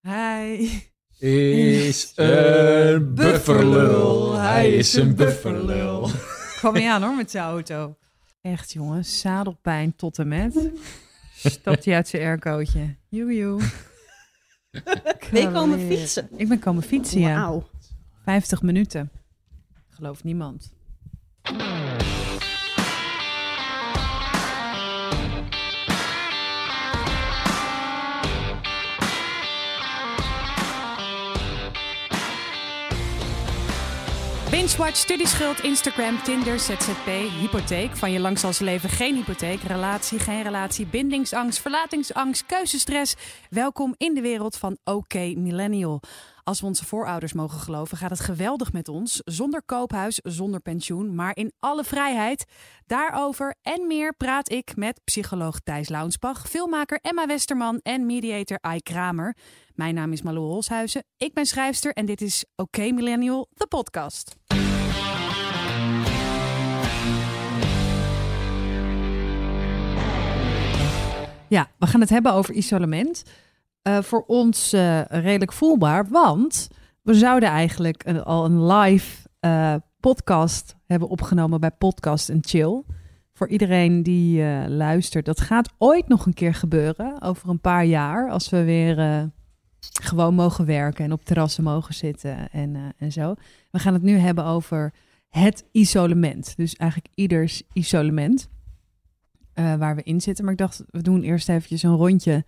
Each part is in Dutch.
Hij is een bufferlul. Hij is een bufferlul. kwam niet aan hoor met zijn auto. Echt jongens, zadelpijn tot en met. Stapt hij uit zijn aircootje. Joe joe. Ben je komen fietsen? Ik ben komen fietsen, ja. Wauw. 50 minuten. Gelooft niemand. Binge-watch, studieschuld, Instagram, Tinder, ZZP, hypotheek. Van je lang zal ze leven geen hypotheek. Relatie, geen relatie, bindingsangst, verlatingsangst, keuzestress. Welkom in de wereld van OK Millennial. Als we onze voorouders mogen geloven, gaat het geweldig met ons. Zonder koophuis, zonder pensioen, maar in alle vrijheid. Daarover en meer praat ik met psycholoog Thijs Launsbach, filmmaker Emma Westerman en mediator Ai Kramer. Mijn naam is Malou Holshuizen, ik ben schrijfster en dit is OK Millennial, de podcast. Ja, we gaan het hebben over isolement. Eh, voor ons eh, redelijk voelbaar, want we zouden eigenlijk al een live eh, podcast hebben opgenomen bij Podcast en Chill. Voor iedereen die luistert, dat gaat ooit nog een keer gebeuren, over een paar jaar, als we weer gewoon mogen werken en op terrassen mogen zitten en, en zo. We gaan het nu hebben over het isolement, dus eigenlijk ieders isolement eh, waar we in zitten. Maar ik dacht, we doen eerst eventjes een rondje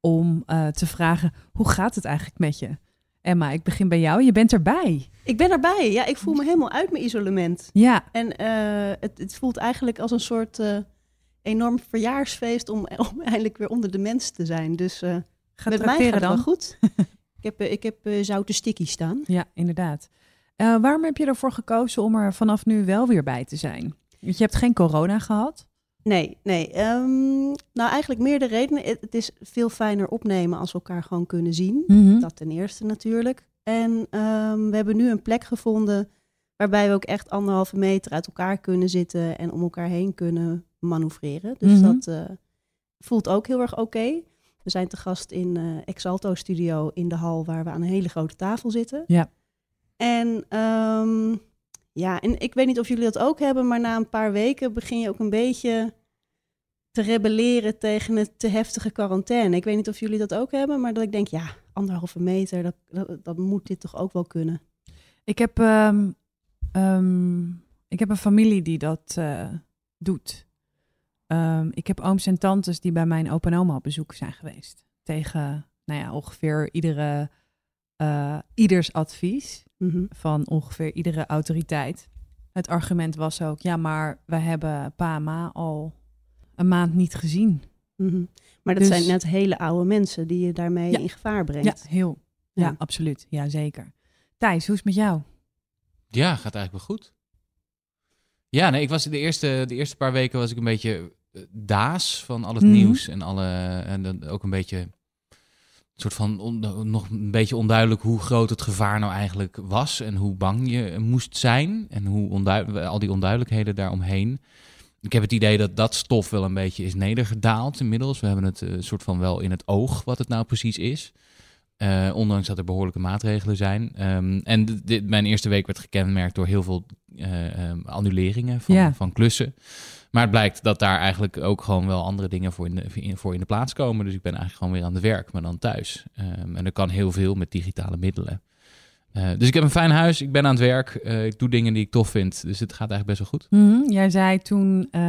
om eh, te vragen, hoe gaat het eigenlijk met je? Emma, ik begin bij jou. Je bent erbij. Ik ben erbij. Ja, ik voel me helemaal uit mijn isolement. Ja, En eh, het, het voelt eigenlijk als een soort enorm verjaarsfeest om, om eindelijk weer onder de mensen te zijn. Dus eh, ga met mij gaat het wel dan. goed. ik heb, ik heb eh, zoute sticky staan. Ja, inderdaad. Waarom heb je ervoor gekozen om er vanaf nu wel weer bij te zijn? Want je hebt geen corona gehad. Nee, nee. ehm, nou, eigenlijk meerdere redenen. Het, het is veel fijner opnemen als we elkaar gewoon kunnen zien. Mhm. Dat ten eerste natuurlijk. En ehm, we hebben nu een plek gevonden waarbij we ook echt anderhalve meter uit elkaar kunnen zitten en om elkaar heen kunnen manoeuvreren. Dus Mhm. dat eh, voelt ook heel erg oké. We zijn te gast in eh, Exalto Studio in de hal waar we aan een hele grote tafel zitten. Ja. En ehm, ja, en ik weet niet of jullie dat ook hebben, maar na een paar weken begin je ook een beetje te rebelleren tegen het te heftige quarantaine. Ik weet niet of jullie dat ook hebben, maar dat ik denk, ja, anderhalve meter, dat, dat, moet dit toch ook wel kunnen. Ik heb, ehm, ehm, ik heb een familie die dat eh, doet. Ehm, ik heb ooms en tantes die bij mijn opa en oma op bezoek zijn geweest. Tegen, nou ja, ongeveer iedere, eh, ieders advies Mhm. van ongeveer iedere autoriteit. Het argument was ook, ja, maar we hebben pa en ma al een maand niet gezien. Mhm. Maar dat Dus- zijn net hele oude mensen die je daarmee Ja. in gevaar brengt. Ja, heel. Ja, Ja. absoluut. Ja, zeker. Thijs, hoe is het met jou? Ja, gaat eigenlijk wel goed. Ja, nee, ik was de eerste, de eerste paar weken was ik een beetje eh, daas van al het Mhm. nieuws en alle en dan ook een beetje soort van on- nog een beetje onduidelijk hoe groot het gevaar nou eigenlijk was en hoe bang je moest zijn en hoe onduidelijk al die onduidelijkheden daaromheen. Ik heb het idee dat dat stof wel een beetje is nedergedaald inmiddels. We hebben het eh, soort van wel in het oog wat het nou precies is. Eh, ondanks dat er behoorlijke maatregelen zijn. Ehm, en dit, mijn eerste week werd gekenmerkt door heel veel eh, ehm, annuleringen van, Ja. van klussen. Maar het blijkt dat daar eigenlijk ook gewoon wel andere dingen voor in, de, voor in de plaats komen. Dus ik ben eigenlijk gewoon weer aan het werk, maar dan thuis. Ehm, en er kan heel veel met digitale middelen. Eh, dus ik heb een fijn huis, ik ben aan het werk, eh, ik doe dingen die ik tof vind. Dus het gaat eigenlijk best wel goed. Mhm, Jij zei toen eh,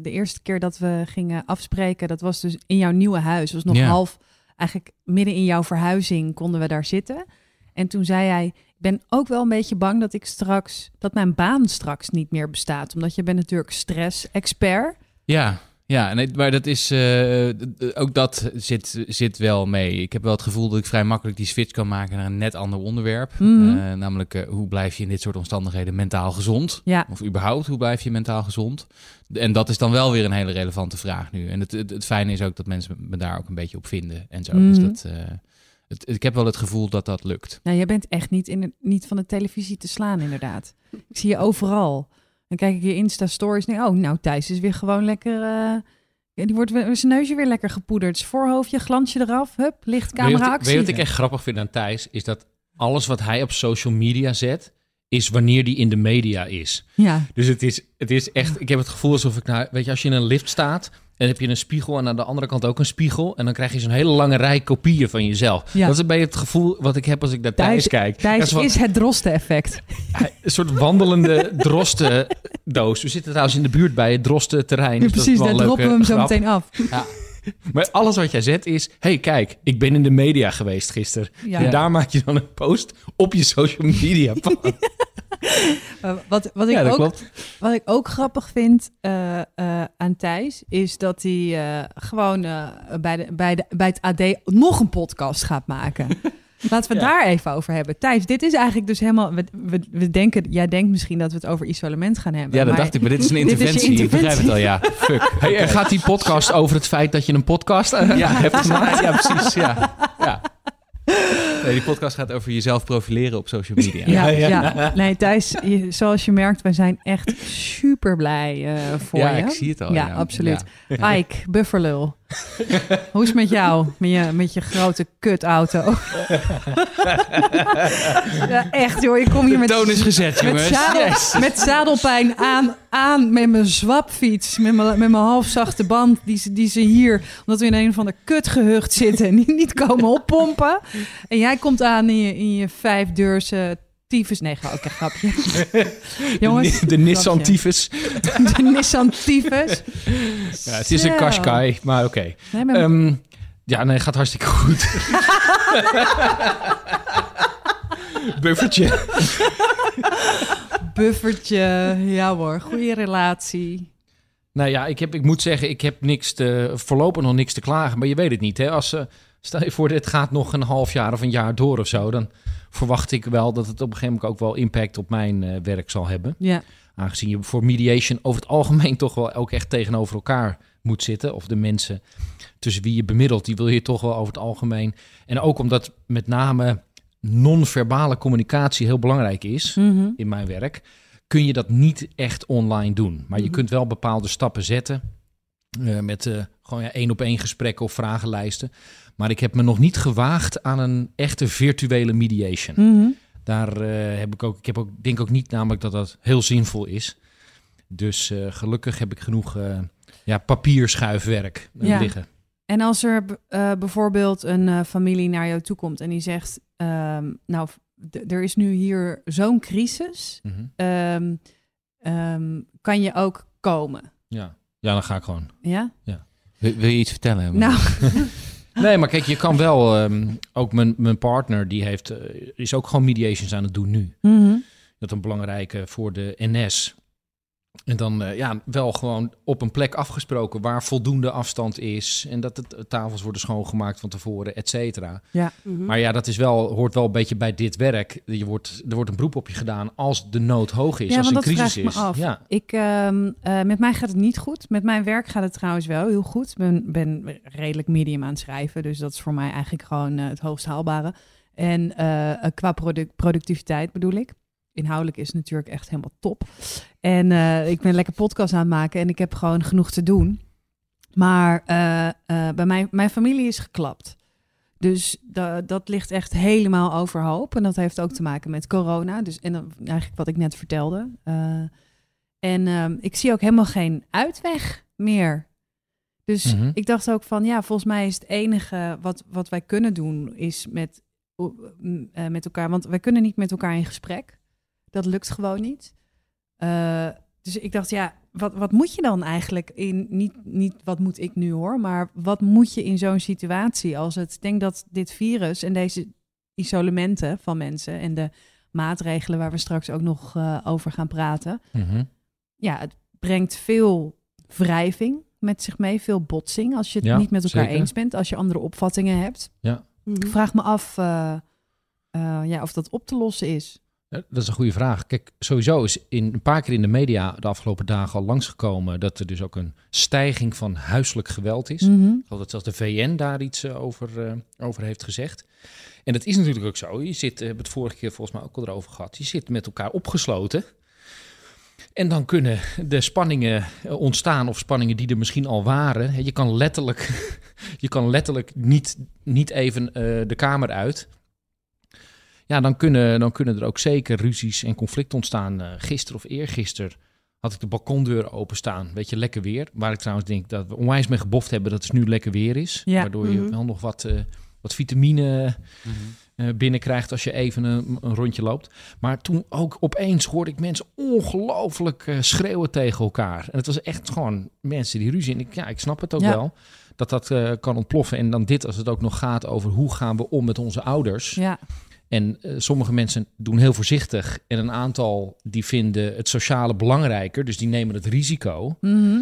de eerste keer dat we gingen afspreken, dat was dus in jouw nieuwe huis. was nog half, eigenlijk midden in jouw verhuizing konden we daar zitten. En toen zei jij, ben ook wel een beetje bang dat ik straks, dat mijn baan straks niet meer bestaat. Omdat je bent natuurlijk stress-expert. Ja, ja en het- maar dat is, eh, ook dat zit, zit wel mee. Ik heb wel het gevoel dat ik vrij makkelijk die switch kan maken naar een net ander onderwerp. Mhm. Eh, namelijk, eh, hoe blijf je in dit soort omstandigheden mentaal gezond? Ja, Of überhaupt, hoe blijf je mentaal gezond? En dat is dan wel weer een hele relevante vraag nu. En het, het, het fijne is ook dat mensen me daar ook een beetje op vinden en zo. Dus Mhm. dat, het, ik heb wel het gevoel dat dat lukt. nou, jij bent echt niet, in de, niet van de televisie te slaan inderdaad. Ik zie je overal. Dan kijk ik je Insta-stories en denk, oh, nou Thijs is weer gewoon lekker... eh, Ja, die wordt weer- zijn neusje weer lekker gepoederd. Zijn Voorhoofdje, glansje eraf. Hup, licht, Weet je camera, wat ik- actie. Weet je wat ik echt grappig vind aan Thijs? Is dat alles wat hij op social media zet, is wanneer die in de media is. Ja, Dus het is, het is echt, ik heb het gevoel alsof ik, nou, weet je, als je in een lift staat en heb je een spiegel en aan de andere kant ook een spiegel en dan krijg je zo'n hele lange rij kopieën van jezelf. Ja. Dat is een beetje het gevoel wat ik heb als ik naar Thijs, kijk. Thijs is wat- is het drosten-effect. een soort wandelende drostendoos. We zitten trouwens in de buurt bij het drostenterrein. Ja, dus precies, daar droppen we hem zo meteen af. Maar alles wat jij zet is, hey kijk, ik ben in de media geweest gisteren. Ja. En daar maak je dan een post op je social media van. Wat, wat, ik ja, ook, klopt. wat ik ook grappig vind eh, eh, aan Thijs, is dat hij eh, gewoon eh, bij, de, bij, de, bij het AD nog een podcast gaat maken. Laten we Ja. daar even over hebben. Thijs, dit is eigenlijk dus helemaal... We, we, we denken, jij denkt misschien dat we het over isolement gaan hebben. Ja, dat maar dacht ik, maar dit is een Dit is je interventie. Ik begrijp het al, ja. Fuck. Hey, en gaat die podcast over het feit dat je een podcast Ja, hebt gemaakt? ja, precies. Ja. Ja. Nee, die podcast gaat over jezelf profileren op social media. Ja, Ja, ja, ja. Nee, Thijs, je- zoals je merkt, wij zijn echt super blij eh, voor Ja, je. ik zie het al. Ja, Ja, absoluut. Ja. Ike, bufferlul. Hoe is het met jou? Met je, met je grote kutauto. ja, echt joh. Ik kom hier De met, toon is gezet, met, jongens. zadel, Yes. met zadelpijn aan, aan met mijn zwapfiets. Met mijn, met mijn halfzachte band die, ze- die ze hier, omdat we in een van de kutgehucht zitten, niet, niet komen oppompen. En jij komt aan in je, in je vijfdeurse tyfus. Nee, ga ook een grapje. Jongens, De, de Nissan. Typhus. de Nissan tyfus. Ja, het is een. Qashqai, maar oké. Nee, maar Ehm, ja, nee, gaat hartstikke goed. Buffertje. buffertje. Ja hoor, goede relatie. Nou ja, ik, heb, ik moet zeggen, ik heb niks te, voorlopig nog niks te klagen. Maar je weet het niet, hè. Als, eh stel je voor, dit gaat nog een half jaar of een jaar door of zo... dan verwacht ik wel dat het op een gegeven moment ook wel impact op mijn eh, werk zal hebben. Ja, Aangezien je voor mediation over het algemeen toch wel ook echt tegenover elkaar moet zitten. Of de mensen tussen wie je bemiddelt, die wil je toch wel over het algemeen. En ook omdat met name non-verbale communicatie heel belangrijk is Mhm. in mijn werk, kun je dat niet echt online doen. Maar je Mhm. kunt wel bepaalde stappen zetten eh, met eh, gewoon ja, één op één gesprekken of vragenlijsten. Maar ik heb me nog niet gewaagd aan een echte virtuele mediation. Mhm. Daar eh, heb ik ook, ik heb ook, denk ook niet namelijk dat dat heel zinvol is. Dus eh, gelukkig heb ik genoeg eh, ja, papierschuifwerk Ja. liggen. En als er eh, bijvoorbeeld een eh, familie naar jou toe komt en die zegt: ehm, Nou, er is nu hier zo'n crisis. Mhm. ehm, ehm, kan je ook komen? Ja. ja, dan ga ik gewoon. Ja? Wil, wil je iets vertellen? Nou, Nee, maar kijk, je kan wel. ehm, ook mijn, mijn partner, die heeft, eh, is ook gewoon mediations aan het doen nu. mhm. Dat een belangrijke voor de NS. En dan eh, ja, wel gewoon op een plek afgesproken waar voldoende afstand is. En dat de t- tafels worden schoongemaakt van tevoren, et cetera. Mhm. Maar ja, dat is wel, hoort wel een beetje bij dit werk. Je wordt, er wordt een beroep op je gedaan als de nood hoog is, Ja, als want een dat crisis vraag ik is. me af. Ja. Ik, ehm, eh, met mij gaat het niet goed. Met mijn werk gaat het trouwens wel heel goed. Ik ben, ben redelijk medium aan het schrijven. Dus dat is voor mij eigenlijk gewoon eh, het hoogst haalbare. En eh, eh, qua product, productiviteit bedoel ik. Inhoudelijk is natuurlijk echt helemaal top. En eh, ik ben lekker podcast aan het maken en ik heb gewoon genoeg te doen. Maar eh, eh, bij mijn, mijn familie is geklapt. Dus da- dat ligt echt helemaal overhoop. En dat heeft ook te maken met corona. Dus, en eigenlijk wat ik net vertelde. En ik zie ook helemaal geen uitweg meer. Dus Mhm. ik dacht ook van, ja, volgens mij is het enige wat, wat wij kunnen doen, is met, met elkaar. Want wij kunnen niet met elkaar in gesprek. Dat lukt gewoon niet. Eh, dus ik dacht, ja, wat, wat moet je dan eigenlijk in, niet, niet wat moet ik nu hoor, maar wat moet je in zo'n situatie als het, ik denk dat dit virus en deze isolementen van mensen en de maatregelen waar we straks ook nog eh, over gaan praten, Mhm. ja, het brengt veel wrijving met zich mee, veel botsing als je het Ja, niet met elkaar zeker. eens bent, als je andere opvattingen hebt. Mhm. Ik vraag me af eh, ja, of dat op te lossen is. Dat is een goede vraag. Kijk, sowieso is in, een paar keer in de media de afgelopen dagen al langsgekomen dat er dus ook een stijging van huiselijk geweld is. Ik geloof dat zelfs de VN daar iets eh, over, eh, over heeft gezegd. En dat is natuurlijk ook zo. Je zit, we hebben het vorige keer volgens mij ook al erover gehad. Je zit met elkaar opgesloten. En dan kunnen de spanningen eh, ontstaan, of spanningen die er misschien al waren. Je kan letterlijk, je kan letterlijk niet, niet even eh, de kamer uit. Ja, dan kunnen, dan kunnen er ook zeker ruzies en conflicten ontstaan. Eh gisteren of eergisteren had ik de balkondeur openstaan. Weet je, lekker weer. Waar ik trouwens denk dat we onwijs mee geboft hebben dat het nu lekker weer is. Ja. Waardoor je Mhm. wel nog wat, eh, wat vitamine eh, binnenkrijgt als je even een, een rondje loopt. Maar toen ook opeens hoorde ik mensen ongelooflijk eh, schreeuwen tegen elkaar. En het was echt gewoon mensen die ruzie. En ik, ja, ik snap het ook Ja. wel. Dat dat eh, kan ontploffen. En dan dit als het ook nog gaat over hoe gaan we om met onze ouders. Ja, En eh, sommige mensen doen heel voorzichtig. En een aantal die vinden het sociale belangrijker. Dus die nemen het risico. Mhm.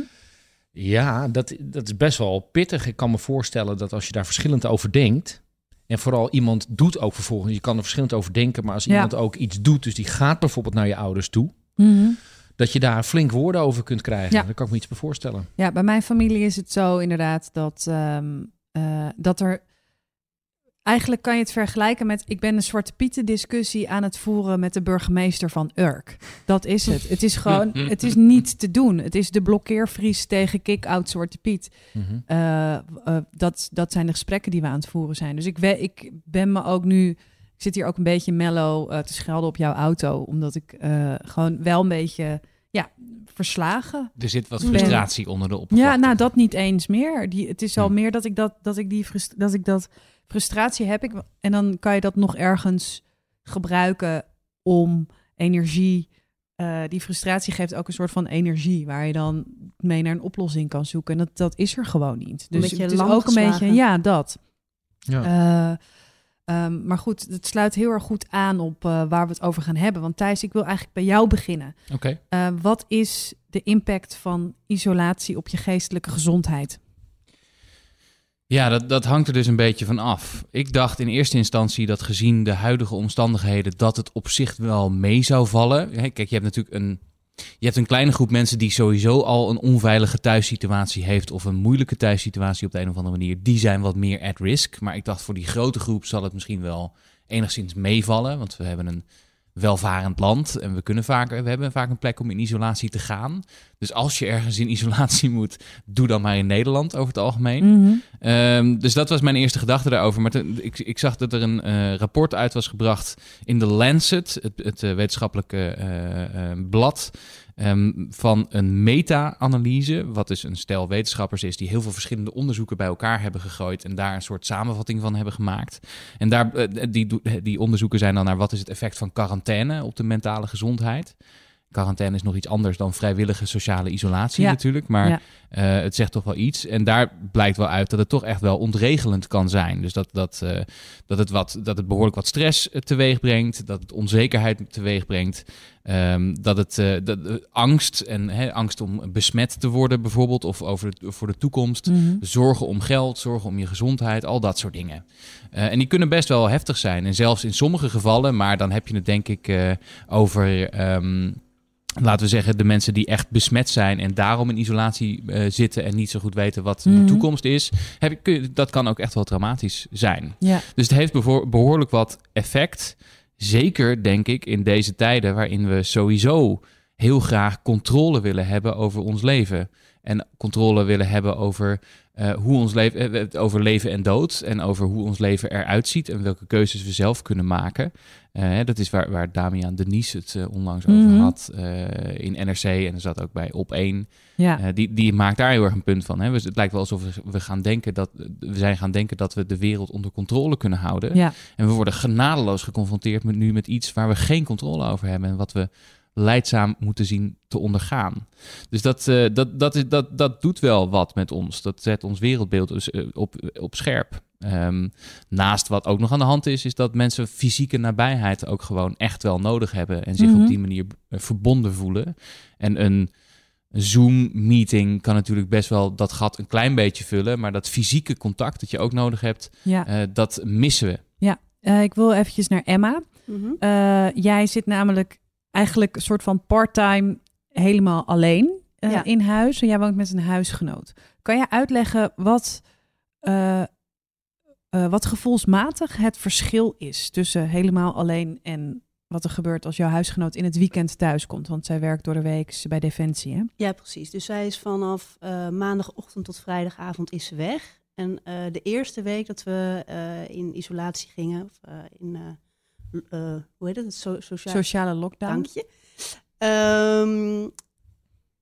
Ja, dat, dat is best wel pittig. Ik kan me voorstellen dat als je daar verschillend over denkt. En vooral iemand doet ook vervolgens. Je kan er verschillend over denken. Maar als Ja. iemand ook iets doet. Dus die gaat bijvoorbeeld naar je ouders toe. Mhm. Dat je daar flink woorden over kunt krijgen. Ja. Daar kan ik me iets bij voorstellen. Ja, bij mijn familie is het zo inderdaad dat, ehm, eh, dat er. Eigenlijk kan je het vergelijken met. Ik ben een Zwarte Pieten discussie aan het voeren met de burgemeester van Urk. Dat is het. Het is gewoon. Het is niet te doen. Het is de blokkeervries tegen kick-out Zwarte Piet. Mhm. Eh, eh, dat, dat zijn de gesprekken die we aan het voeren zijn. Dus ik, we, ik ben me ook nu. Ik zit hier ook een beetje mellow eh, te schelden op jouw auto. Omdat ik gewoon wel een beetje. Ja, verslagen Er zit wat Ben- frustratie onder de oppervlakte. ja, nou dat niet eens meer. Die, het is al Hm. meer dat ik dat, dat ik die dat ik dat frustratie heb ik en dan kan je dat nog ergens gebruiken om energie. eh, die frustratie geeft ook een soort van energie waar je dan mee naar een oplossing kan zoeken. En dat, dat is er gewoon niet. Een Dus beetje het is ook een beetje, ja, dat. Ja. Eh, ehm, maar goed, het sluit heel erg goed aan op eh, waar we het over gaan hebben. Want Thijs, ik wil eigenlijk bij jou beginnen. Oké. Eh, wat is de impact van isolatie op je geestelijke gezondheid? Ja, dat, dat hangt er dus een beetje van af. Ik dacht in eerste instantie dat gezien de huidige omstandigheden... dat het op zich wel mee zou vallen. Kijk, je hebt natuurlijk een... Je hebt een kleine groep mensen die sowieso al een onveilige thuissituatie heeft... of een moeilijke thuissituatie op de een of andere manier. Die zijn wat meer at risk. Maar ik dacht voor die grote groep zal het misschien wel enigszins meevallen. Want we hebben een welvarend land en we, kunnen vaak, we hebben vaak een plek om in isolatie te gaan. Dus als je ergens in isolatie moet, doe dan maar in Nederland over het algemeen. Ehm, dus dat was mijn eerste gedachte daarover. Maar ik, ik zag dat er een eh, rapport uit was gebracht in The Lancet, het, het eh, wetenschappelijke eh, blad, ehm, van een meta-analyse. Wat dus een stel wetenschappers is die heel veel verschillende onderzoeken bij elkaar hebben gegooid en daar een soort samenvatting van hebben gemaakt. En daar, eh, die, do- die onderzoeken zijn dan naar wat is het effect van quarantaine op de mentale gezondheid. Quarantaine is nog iets anders dan vrijwillige sociale isolatie Ja. natuurlijk. Maar Ja. eh, het zegt toch wel iets. En daar blijkt wel uit dat het toch echt wel ontregelend kan zijn. Dus dat, dat, eh, dat, het, wat, dat het behoorlijk wat stress eh, teweeg brengt. Dat het onzekerheid teweeg brengt. Ehm, dat het eh, dat, eh, angst en hè, angst om besmet te worden bijvoorbeeld. Of over de, voor de toekomst. Mhm. Zorgen om geld, zorgen om je gezondheid, al dat soort dingen. Eh, en die kunnen best wel heftig zijn. En zelfs in sommige gevallen, maar dan heb je het denk ik over, ehm, laten we zeggen, de mensen die echt besmet zijn en daarom in isolatie zitten en niet zo goed weten wat Mhm. de toekomst is. Heb je, dat kan ook echt wel dramatisch zijn. Ja. Dus het heeft behoorlijk wat effect. Zeker, denk ik, in deze tijden waarin we sowieso heel graag controle willen hebben over ons leven. En controle willen hebben over eh, hoe ons leven, eh, het over leven en dood. En over hoe ons leven eruit ziet en welke keuzes we zelf kunnen maken. Eh, dat is waar, waar Damian Denies het eh, onlangs over Mhm. had eh, in NRC. En er zat ook bij Op 1. Ja. Eh, die, die maakt daar heel erg een punt van. Hè? We- Het lijkt wel alsof we, we gaan denken dat we zijn gaan denken dat we de wereld onder controle kunnen houden. ja. En we worden genadeloos geconfronteerd met nu met iets waar we geen controle over hebben en wat we leidzaam moeten zien te ondergaan. Dus dat, eh, dat, dat, is, dat, dat doet wel wat met ons. Dat zet ons wereldbeeld dus, eh, op, op scherp. Ehm, naast wat ook nog aan de hand is, is dat mensen fysieke nabijheid ook gewoon echt wel nodig hebben en zich Mhm. op die manier eh, verbonden voelen. En een Zoom-meeting kan natuurlijk best wel dat gat een klein beetje vullen, maar dat fysieke contact dat je ook nodig hebt, ja. eh, dat missen we. Eh, ik wil eventjes naar Emma. Mhm. Eh, jij zit namelijk eigenlijk een soort van part-time helemaal alleen eh, Ja. in huis. En jij woont met een huisgenoot. Kan je uitleggen wat, eh, eh, wat gevoelsmatig het verschil is tussen helemaal alleen en wat er gebeurt als jouw huisgenoot in het weekend thuis komt. Want zij werkt door de week bij Defensie, hè? Ja, precies. Dus zij is vanaf maandagochtend tot vrijdagavond is ze weg. En de eerste week dat we in isolatie gingen, of in, eh, hoe heet het, so sociaal Sociale lockdown. Dank je. Ehm,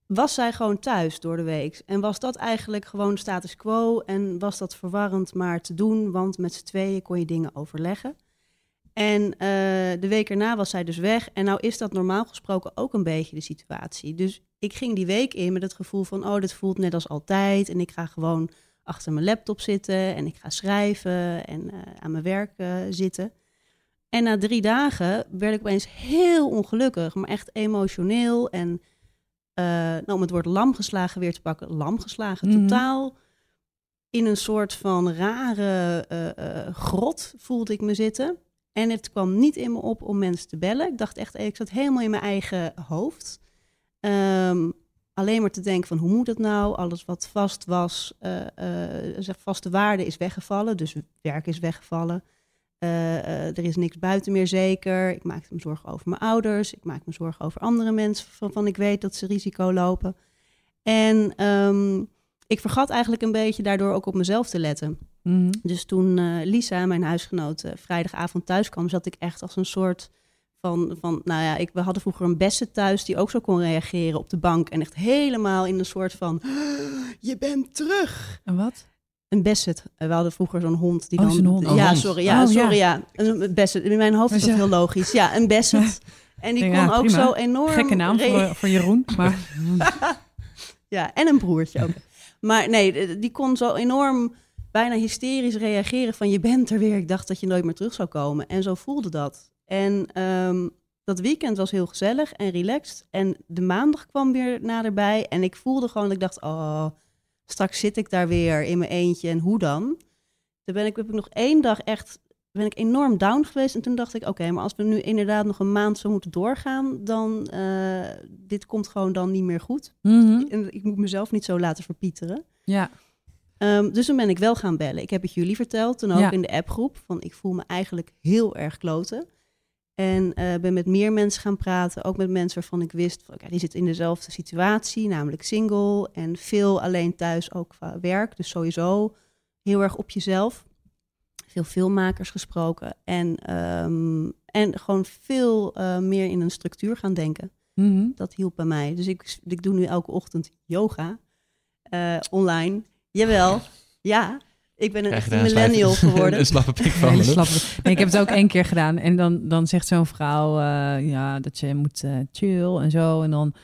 was zij gewoon thuis door de week. En was dat eigenlijk gewoon status quo. En was dat verwarrend maar te doen, want met z'n tweeën kon je dingen overleggen. En eh, de week erna was zij dus weg. En nou is dat normaal gesproken ook een beetje de situatie. Dus ik ging die week in met het gevoel van... oh, dit voelt net als altijd. En ik ga gewoon achter mijn laptop zitten... en ik ga schrijven en eh, aan mijn werk zitten. En na drie dagen werd ik opeens heel ongelukkig, maar echt emotioneel. En eh, nou, om het woord lam geslagen weer te pakken, lam geslagen. Mhm. Totaal in een soort van rare eh, eh, grot voelde ik me zitten. En het kwam niet in me op om mensen te bellen. Ik dacht echt, ik zat helemaal in mijn eigen hoofd. Ehm, alleen maar te denken van hoe moet het nou? Alles wat vast was, zeg, vaste waarde is weggevallen. Dus werk is weggevallen. Eh, eh, er is niks buiten meer zeker. Ik maak me zorgen over mijn ouders. Ik maak me zorgen over andere mensen waarvan ik weet dat ze risico lopen. En ehm, ik vergat eigenlijk een beetje daardoor ook op mezelf te letten. Mhm. Dus toen eh, Lisa, mijn huisgenoot, vrijdagavond thuis kwam, zat ik echt als een soort van, van nou ja, ik, we hadden vroeger een beste thuis die ook zo kon reageren op de bank. En echt helemaal in een soort van, je bent terug. En wat? Een Basset. Eh, We hadden vroeger zo'n hond. Die Oh, dan, hond. Een ja, sorry. Ja, Oh, ja. sorry. Ja. Een Basset. In mijn hoofd is dat Ja. heel logisch. Ja, een Basset. En die Ja, kon ook prima. zo enorm... Gekke naam voor, voor Jeroen. Maar Ja, en een broertje ook. maar nee, die kon zo enorm bijna hysterisch reageren van je bent er weer. Ik dacht dat je nooit meer terug zou komen. En zo voelde dat. En ehm, dat weekend was heel gezellig en relaxed. En de maandag kwam weer naderbij. En ik voelde gewoon dat ik dacht, oh, straks zit ik daar weer in mijn eentje. En hoe dan? Toen ben ik, heb ik nog één dag echt ben ik enorm down geweest. En toen dacht ik, oké, maar als we nu inderdaad nog een maand zo moeten doorgaan, dan uh, dit komt gewoon dan niet meer goed. Mhm. En ik moet mezelf niet zo laten verpieteren. ja. Um, dus toen ben ik wel gaan bellen. Ik heb het jullie verteld, toen ook Ja. in de appgroep, van ik voel me eigenlijk heel erg kloten. En uh, ben met meer mensen gaan praten, ook met mensen waarvan ik wist, van, okay, die zitten in dezelfde situatie, namelijk single en veel alleen thuis ook qua werk. Dus sowieso heel erg op jezelf. Veel filmmakers gesproken en, um, en gewoon veel uh, meer in een structuur gaan denken. Mm-hmm. Dat hielp bij mij. Dus ik, ik doe nu elke ochtend yoga uh, online. Jawel, ja. Ik ben een millennial geworden. een slappe pik van. Hele slappe. Nee, ik heb het ook één keer gedaan. En dan, dan zegt zo'n vrouw uh, ja, dat je moet uh, chill en zo. En dan...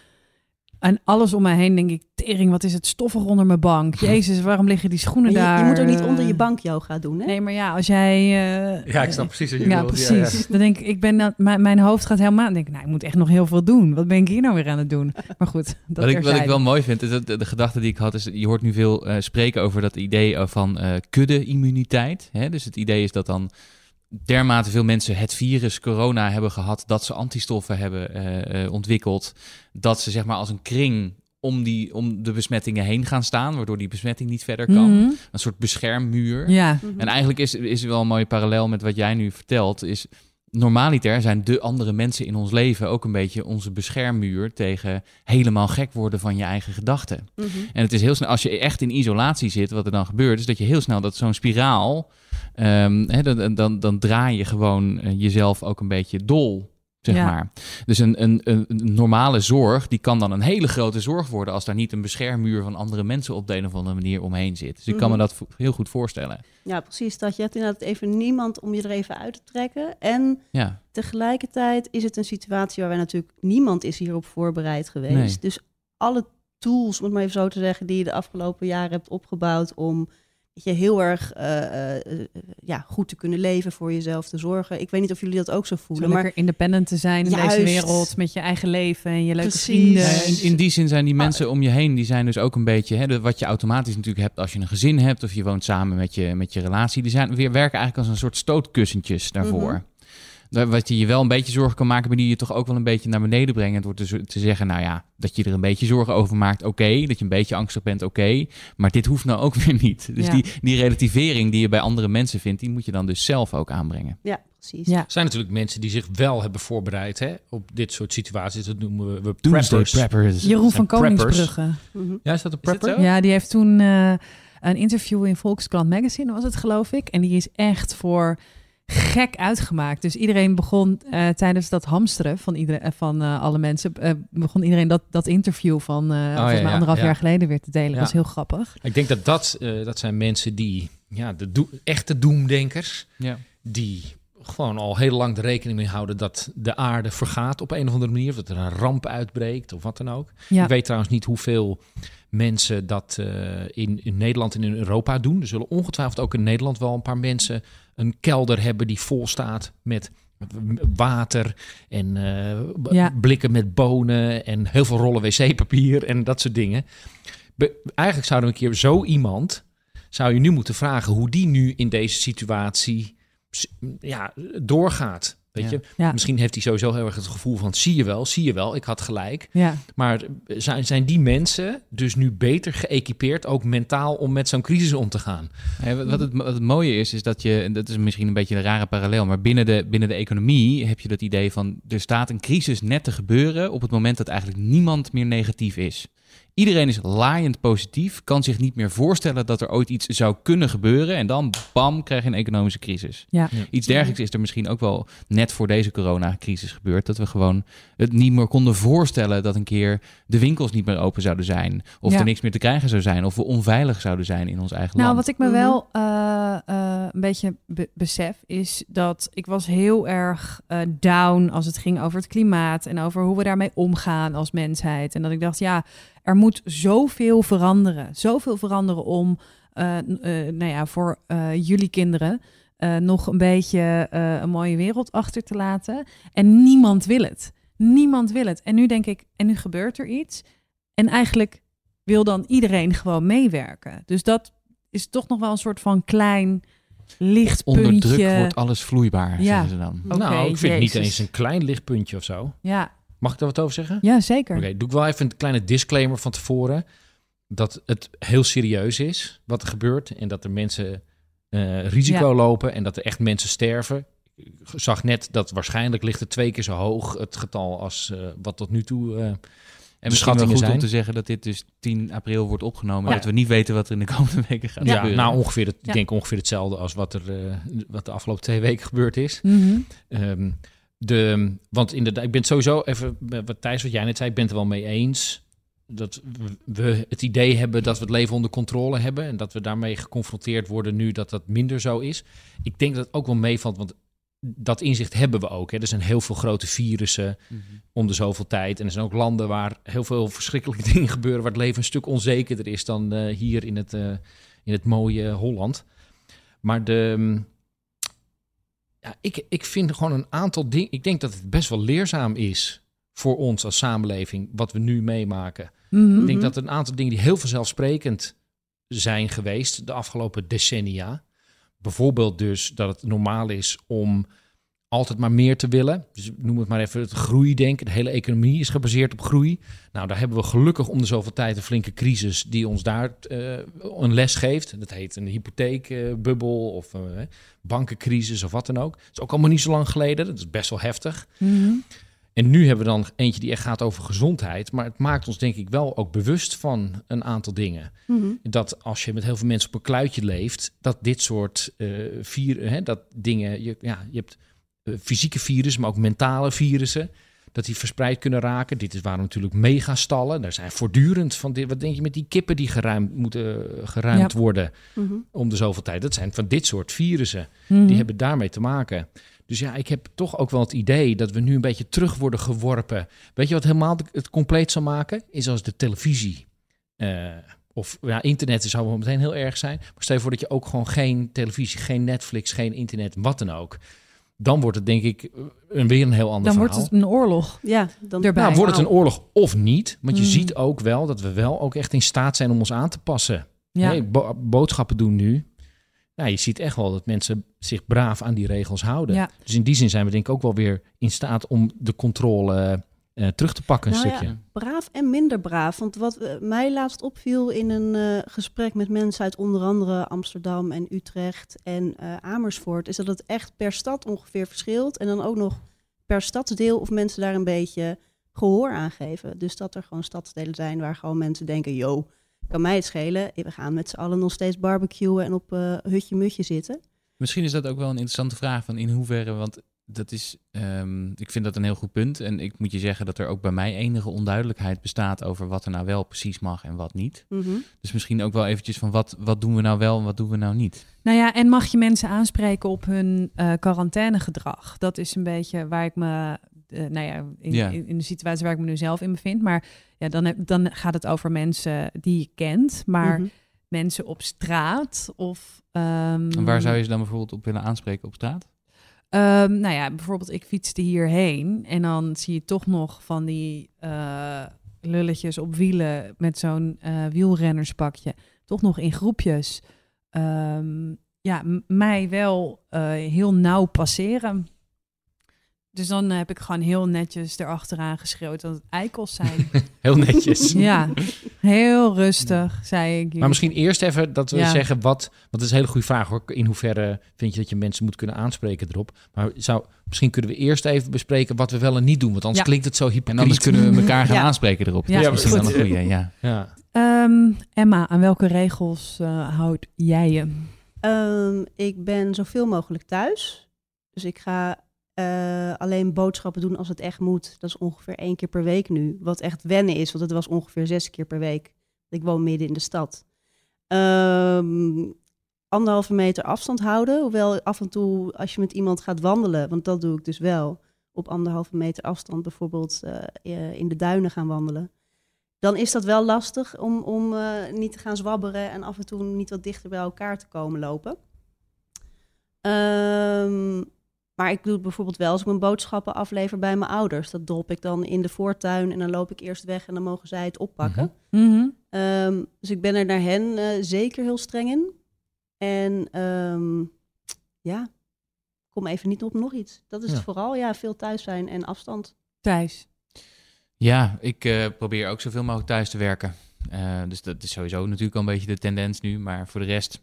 En alles om mij heen denk ik, tering, wat is het stoffig onder mijn bank. Jezus, waarom liggen die schoenen je, daar? Je moet ook niet onder je bank yoga doen, hè? Nee, maar ja, als jij... Uh, ja, ik snap precies wat je ja, bedoelt. Precies. Ja, ja. Dan denk ik, ik ben dat, mijn, mijn hoofd gaat helemaal... Dan denk ik, nou, ik moet echt nog heel veel doen. Wat ben ik hier nou weer aan het doen? Maar goed, dat wat ik, wat ik wel mooi vind, is dat de, de gedachte die ik had, is... Je hoort nu veel uh, spreken over dat idee van uh, kudde-immuniteit. Hè? Dus het idee is dat dan dermate veel mensen het virus corona hebben gehad, dat ze antistoffen hebben uh, ontwikkeld, dat ze zeg maar als een kring om, die, om de besmettingen heen gaan staan, waardoor die besmetting niet verder kan. Mhm. Mm -hmm. Een soort beschermmuur. Ja. Mm -hmm. En eigenlijk is, is wel een mooie parallel met wat jij nu vertelt, is normaliter zijn de andere mensen in ons leven ook een beetje onze beschermmuur tegen helemaal gek worden van je eigen gedachten. Mhm. Mm -hmm. En het is heel snel, als je echt in isolatie zit, wat er dan gebeurt, is dat je heel snel dat zo'n spiraal, um, hè, dan, dan, dan draai je gewoon uh, jezelf ook een beetje dol. Zeg ja. maar. Dus een, een, een, normale zorg, die kan dan een hele grote zorg worden als daar niet een beschermmuur van andere mensen op de een of andere manier omheen zit. Dus ik kan Mhm. me dat heel goed voorstellen. Ja, precies. Dat je hebt inderdaad even niemand om je er even uit te trekken. En Ja. tegelijkertijd is het een situatie waar wij natuurlijk niemand is hierop voorbereid geweest. Nee. Dus alle tools, om het maar even zo te zeggen, die je de afgelopen jaren hebt opgebouwd om je, heel erg uh, uh, ja, goed te kunnen leven, voor jezelf te zorgen. Ik weet niet of jullie dat ook zo voelen. Zo maar lekker independent te zijn in Juist. deze wereld, met je eigen leven en je leuke Precies. vrienden. Ja, in, in die zin zijn die mensen om je heen, die zijn dus ook een beetje, hè, de- wat je automatisch natuurlijk hebt als je een gezin hebt of je woont samen met je, met je relatie, die zijn weer werken eigenlijk als een soort stootkussentjes daarvoor. Mhm. Wat je je wel een beetje zorgen kan maken, maar die je toch ook wel een beetje naar beneden brengen. Door te, zo- te zeggen, nou ja, dat je er een beetje zorgen over maakt, oké. Dat je een beetje angstig bent, oké. Maar dit hoeft nou ook weer niet. Dus Ja. die, die relativering die je bij andere mensen vindt, die moet je dan dus zelf ook aanbrengen. Ja, precies. Ja. Er zijn natuurlijk mensen die zich wel hebben voorbereid hè, op dit soort situaties. Dat noemen we, we Doomsday preppers. preppers. Jeroen van. Koningsbrugge. Mhm. Ja, is dat een prepper? Ja, die heeft toen eh, een interview in Volkskrant Magazine, was het geloof ik. En die is echt voor gek uitgemaakt. Dus iedereen begon eh, tijdens dat hamsteren van, iedereen, eh, van eh, alle mensen, eh, begon iedereen dat, dat interview van eh volgens Oh, ja, mij ja, anderhalf ja. jaar geleden weer te delen. Ja. Dat was heel grappig. Ik denk dat dat, eh, dat zijn mensen die, ja, de doe- echte doemdenkers, Ja. die gewoon al heel lang de rekening mee houden dat de aarde vergaat op een of andere manier. Of dat er een ramp uitbreekt of wat dan ook. Ja. Ik weet trouwens niet hoeveel mensen dat eh, in, in Nederland en in Europa doen. Er zullen ongetwijfeld ook in Nederland wel een paar mensen een kelder hebben die vol staat met water en eh, Ja. blikken met bonen en heel veel rollen wc-papier en dat soort dingen. Be- eigenlijk zouden we een keer zo iemand, zou je nu moeten vragen hoe die nu in deze situatie ja, doorgaat. Weet Ja. je, Ja. misschien heeft hij sowieso heel erg het gevoel van zie je wel, zie je wel, ik had gelijk. Ja. Maar zijn, zijn die mensen dus nu beter geëquipeerd, ook mentaal, om met zo'n crisis om te gaan? Ja, wat, het, wat het mooie is, is dat je, en dat is misschien een beetje een rare parallel, maar binnen de, binnen de economie heb je dat idee van, er staat een crisis net te gebeuren op het moment dat eigenlijk niemand meer negatief is. Iedereen is laaiend positief, kan zich niet meer voorstellen dat er ooit iets zou kunnen gebeuren. En dan, bam, krijg je een economische crisis. Ja. Ja. Iets dergelijks is er misschien ook wel net voor deze coronacrisis gebeurd. Dat we gewoon het niet meer konden voorstellen dat een keer de winkels niet meer open zouden zijn. Of Ja. er niks meer te krijgen zou zijn. Of we onveilig zouden zijn in ons eigen Nou, land. wat ik me Mhm. wel eh, eh, een beetje be- besef, is dat ik was heel erg eh, down als het ging over het klimaat en over hoe we daarmee omgaan als mensheid. En dat ik dacht, ja, er moet zoveel veranderen. Zoveel veranderen om, eh, eh, nou ja, voor eh, jullie kinderen eh, nog een beetje eh, een mooie wereld achter te laten. En niemand wil het. Niemand wil het. En nu denk ik, en nu gebeurt er iets. En eigenlijk wil dan iedereen gewoon meewerken. Dus dat is toch nog wel een soort van klein lichtpuntje. Onder druk wordt alles vloeibaar, Ja. zeggen ze dan. Nou, ik vind het niet eens een klein lichtpuntje of zo. Ja, Mag ik daar wat over zeggen? ja zeker. Oké, doe ik wel even een kleine disclaimer van tevoren. Dat het heel serieus is wat er gebeurt. En dat er mensen eh, risico Ja. lopen en dat er echt mensen sterven. Ik zag net dat waarschijnlijk ligt het twee keer zo hoog het getal als eh, wat tot nu toe. eh, En misschien wel schattingen goed zijn. om te zeggen dat dit dus 10 april wordt opgenomen. Ja. Dat we niet weten wat er in de komende weken gaat ja, gebeuren. nou ongeveer het, Ja. ik denk ongeveer hetzelfde als wat er eh, wat de afgelopen twee weken gebeurd is. Mhm. Ehm, de, want inderdaad, ik ben het sowieso even, wat Thijs, wat jij net zei, ik ben het er wel mee eens. Dat we het idee hebben dat we het leven onder controle hebben. En dat we daarmee geconfronteerd worden nu dat dat minder zo is. Ik denk dat het ook wel meevalt, want dat inzicht hebben we ook. Hè. Er zijn heel veel grote virussen Mhm. om de zoveel tijd. En er zijn ook landen waar heel veel verschrikkelijke dingen gebeuren, waar het leven een stuk onzekerder is dan eh, hier in het, eh, in het mooie Holland. Maar de, mm, ja, ik, ik vind gewoon een aantal dingen. Ik denk dat het best wel leerzaam is voor ons als samenleving, wat we nu meemaken. Mhm. Ik denk dat er een aantal dingen die heel vanzelfsprekend zijn geweest de afgelopen decennia. Bijvoorbeeld dus dat het normaal is om altijd maar meer te willen. Dus noem het maar even het groeidenken. De hele economie is gebaseerd op groei. Nou, daar hebben we gelukkig om de zoveel tijd een flinke crisis die ons daar eh, een les geeft. Dat heet een hypotheekbubbel of een bankencrisis of wat dan ook. Dat is ook allemaal niet zo lang geleden. Dat is best wel heftig. Mhm. En nu hebben we dan eentje die echt gaat over gezondheid. Maar het maakt ons denk ik wel ook bewust van een aantal dingen. Mhm. Dat als je met heel veel mensen op een kluitje leeft, dat dit soort eh vier, hè, dat dingen, je, ja, je hebt eh, fysieke virussen, maar ook mentale virussen, dat die verspreid kunnen raken. Dit is waarom natuurlijk megastallen. Daar zijn voortdurend van dit. Wat denk je met die kippen die geruimd moeten eh, geruimd Ja. worden Mhm. om de zoveel tijd? Dat zijn van dit soort virussen. Mhm. Die hebben daarmee te maken. Dus ja, ik heb toch ook wel het idee dat we nu een beetje terug worden geworpen. Weet je wat helemaal het compleet zal maken? Is als de televisie. eh, of ja, internet zou wel meteen heel erg zijn. Maar stel je voor dat je ook gewoon geen televisie, geen Netflix, geen internet, wat dan ook. Dan wordt het denk ik eh, een, weer een heel ander Dan verhaal. wordt het een oorlog. Ja, dan Erbij. nou, wordt het een oorlog of niet? Want je Mm. ziet ook wel dat we wel ook echt in staat zijn om ons aan te passen. Ja. Nee, bo- boodschappen doen nu. Ja, je ziet echt wel dat mensen zich braaf aan die regels houden. Ja. Dus in die zin zijn we denk ik ook wel weer in staat om de controle eh, terug te pakken een Nou ja, stukje. braaf en minder braaf. Want wat eh, mij laatst opviel in een eh, gesprek met mensen uit onder andere Amsterdam en Utrecht en eh, Amersfoort, is dat het echt per stad ongeveer verschilt. En dan ook nog per stadsdeel of mensen daar een beetje gehoor aan geven. Dus dat er gewoon stadsdelen zijn waar gewoon mensen denken, yo, kan mij het schelen. We gaan met z'n allen nog steeds barbecuen en op eh, hutje-mutje zitten. Misschien is dat ook wel een interessante vraag van in hoeverre, want dat is, ehm, ik vind dat een heel goed punt. En ik moet je zeggen dat er ook bij mij enige onduidelijkheid bestaat over wat er nou wel precies mag en wat niet. Mhm. Dus misschien ook wel eventjes van wat, wat doen we nou wel en wat doen we nou niet. Nou ja, en mag je mensen aanspreken op hun eh quarantainegedrag? Dat is een beetje waar ik me, eh, nou ja in, Ja. in, in de situatie waar ik me nu zelf in bevind. Maar ja, dan, heb, dan gaat het over mensen die je kent, maar Mhm. mensen op straat of... ehm, En waar zou je ze dan bijvoorbeeld op willen aanspreken op straat? Ehm, nou ja, bijvoorbeeld ik fietste hierheen en dan zie je toch nog van die eh, lulletjes op wielen met zo'n eh, wielrennerspakje. Toch nog in groepjes. Ehm, ja, mij wel eh, heel nauw passeren. Dus dan heb ik gewoon heel netjes erachteraan geschreeuwd dat het eikels zijn. Heel netjes. ja, heel rustig, zei ik. Maar misschien eerst even dat we Ja. zeggen wat, want dat is een hele goede vraag hoor. In hoeverre vind je dat je mensen moet kunnen aanspreken erop? Maar zou, misschien kunnen we eerst even bespreken wat we wel en niet doen, want anders Ja. klinkt het zo En hypocriet. anders kunnen we elkaar gaan Ja. aanspreken erop. Ja, dat is misschien goed. dan een goede, ja. Ja. Ehm, Emma, aan welke regels eh houd jij je? Ehm, ik ben zoveel mogelijk thuis. Dus ik ga eh, alleen boodschappen doen als het echt moet. Dat is ongeveer één keer per week nu. Wat echt wennen is, want het was ongeveer zes keer per week. Ik woon midden in de stad. Ehm, anderhalve meter afstand houden. Hoewel af en toe als je met iemand gaat wandelen, want dat doe ik dus wel. Op anderhalve meter afstand bijvoorbeeld eh, eh, in de duinen gaan wandelen. Dan is dat wel lastig om, om niet te gaan zwabberen en af en toe niet wat dichter bij elkaar te komen lopen. Ehm, maar ik doe het bijvoorbeeld wel als ik mijn boodschappen aflever bij mijn ouders. Dat drop ik dan in de voortuin en dan loop ik eerst weg en dan mogen zij het oppakken. Mhm. Ehm, dus ik ben er naar hen eh, zeker heel streng in. En ehm, ja, kom even niet op nog iets. Dat is Ja. het vooral. Ja, veel thuis zijn en afstand. Thijs. Ja, ik eh, probeer ook zoveel mogelijk thuis te werken. Eh, dus dat is sowieso natuurlijk al een beetje de tendens nu. Maar voor de rest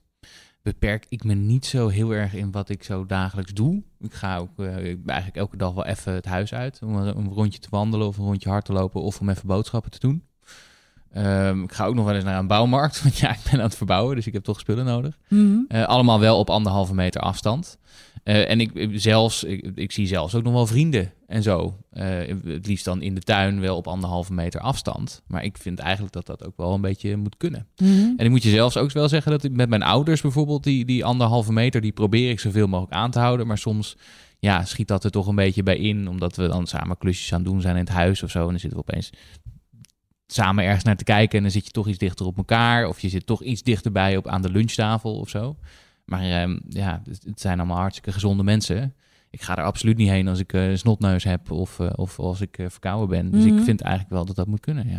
beperk ik me niet zo heel erg in wat ik zo dagelijks doe. Ik ga ook eh, eigenlijk elke dag wel even het huis uit om een, een rondje te wandelen of een rondje hard te lopen of om even boodschappen te doen. Ehm, ik ga ook nog wel eens naar een bouwmarkt, want ja, ik ben aan het verbouwen, dus ik heb toch spullen nodig. Mhm. Eh, allemaal wel op anderhalve meter afstand. Eh, en ik, ik zelfs, ik, ik zie zelfs ook nog wel vrienden en zo. Eh, het liefst dan in de tuin wel op anderhalve meter afstand. Maar ik vind eigenlijk dat dat ook wel een beetje moet kunnen. Mhm. En ik moet je zelfs ook wel zeggen dat ik met mijn ouders bijvoorbeeld, die, die anderhalve meter, die probeer ik zoveel mogelijk aan te houden. Maar soms ja, schiet dat er toch een beetje bij in, omdat we dan samen klusjes aan het doen zijn in het huis of zo. En dan zitten we opeens samen ergens naar te kijken en dan zit je toch iets dichter op elkaar. Of je zit toch iets dichterbij op aan de lunchtafel of zo. Maar ehm, ja, het, het zijn allemaal hartstikke gezonde mensen. Ik ga er absoluut niet heen als ik een snotneus heb of, eh, of als ik eh, verkouden ben. Dus Mhm. ik vind eigenlijk wel dat dat moet kunnen. Ja.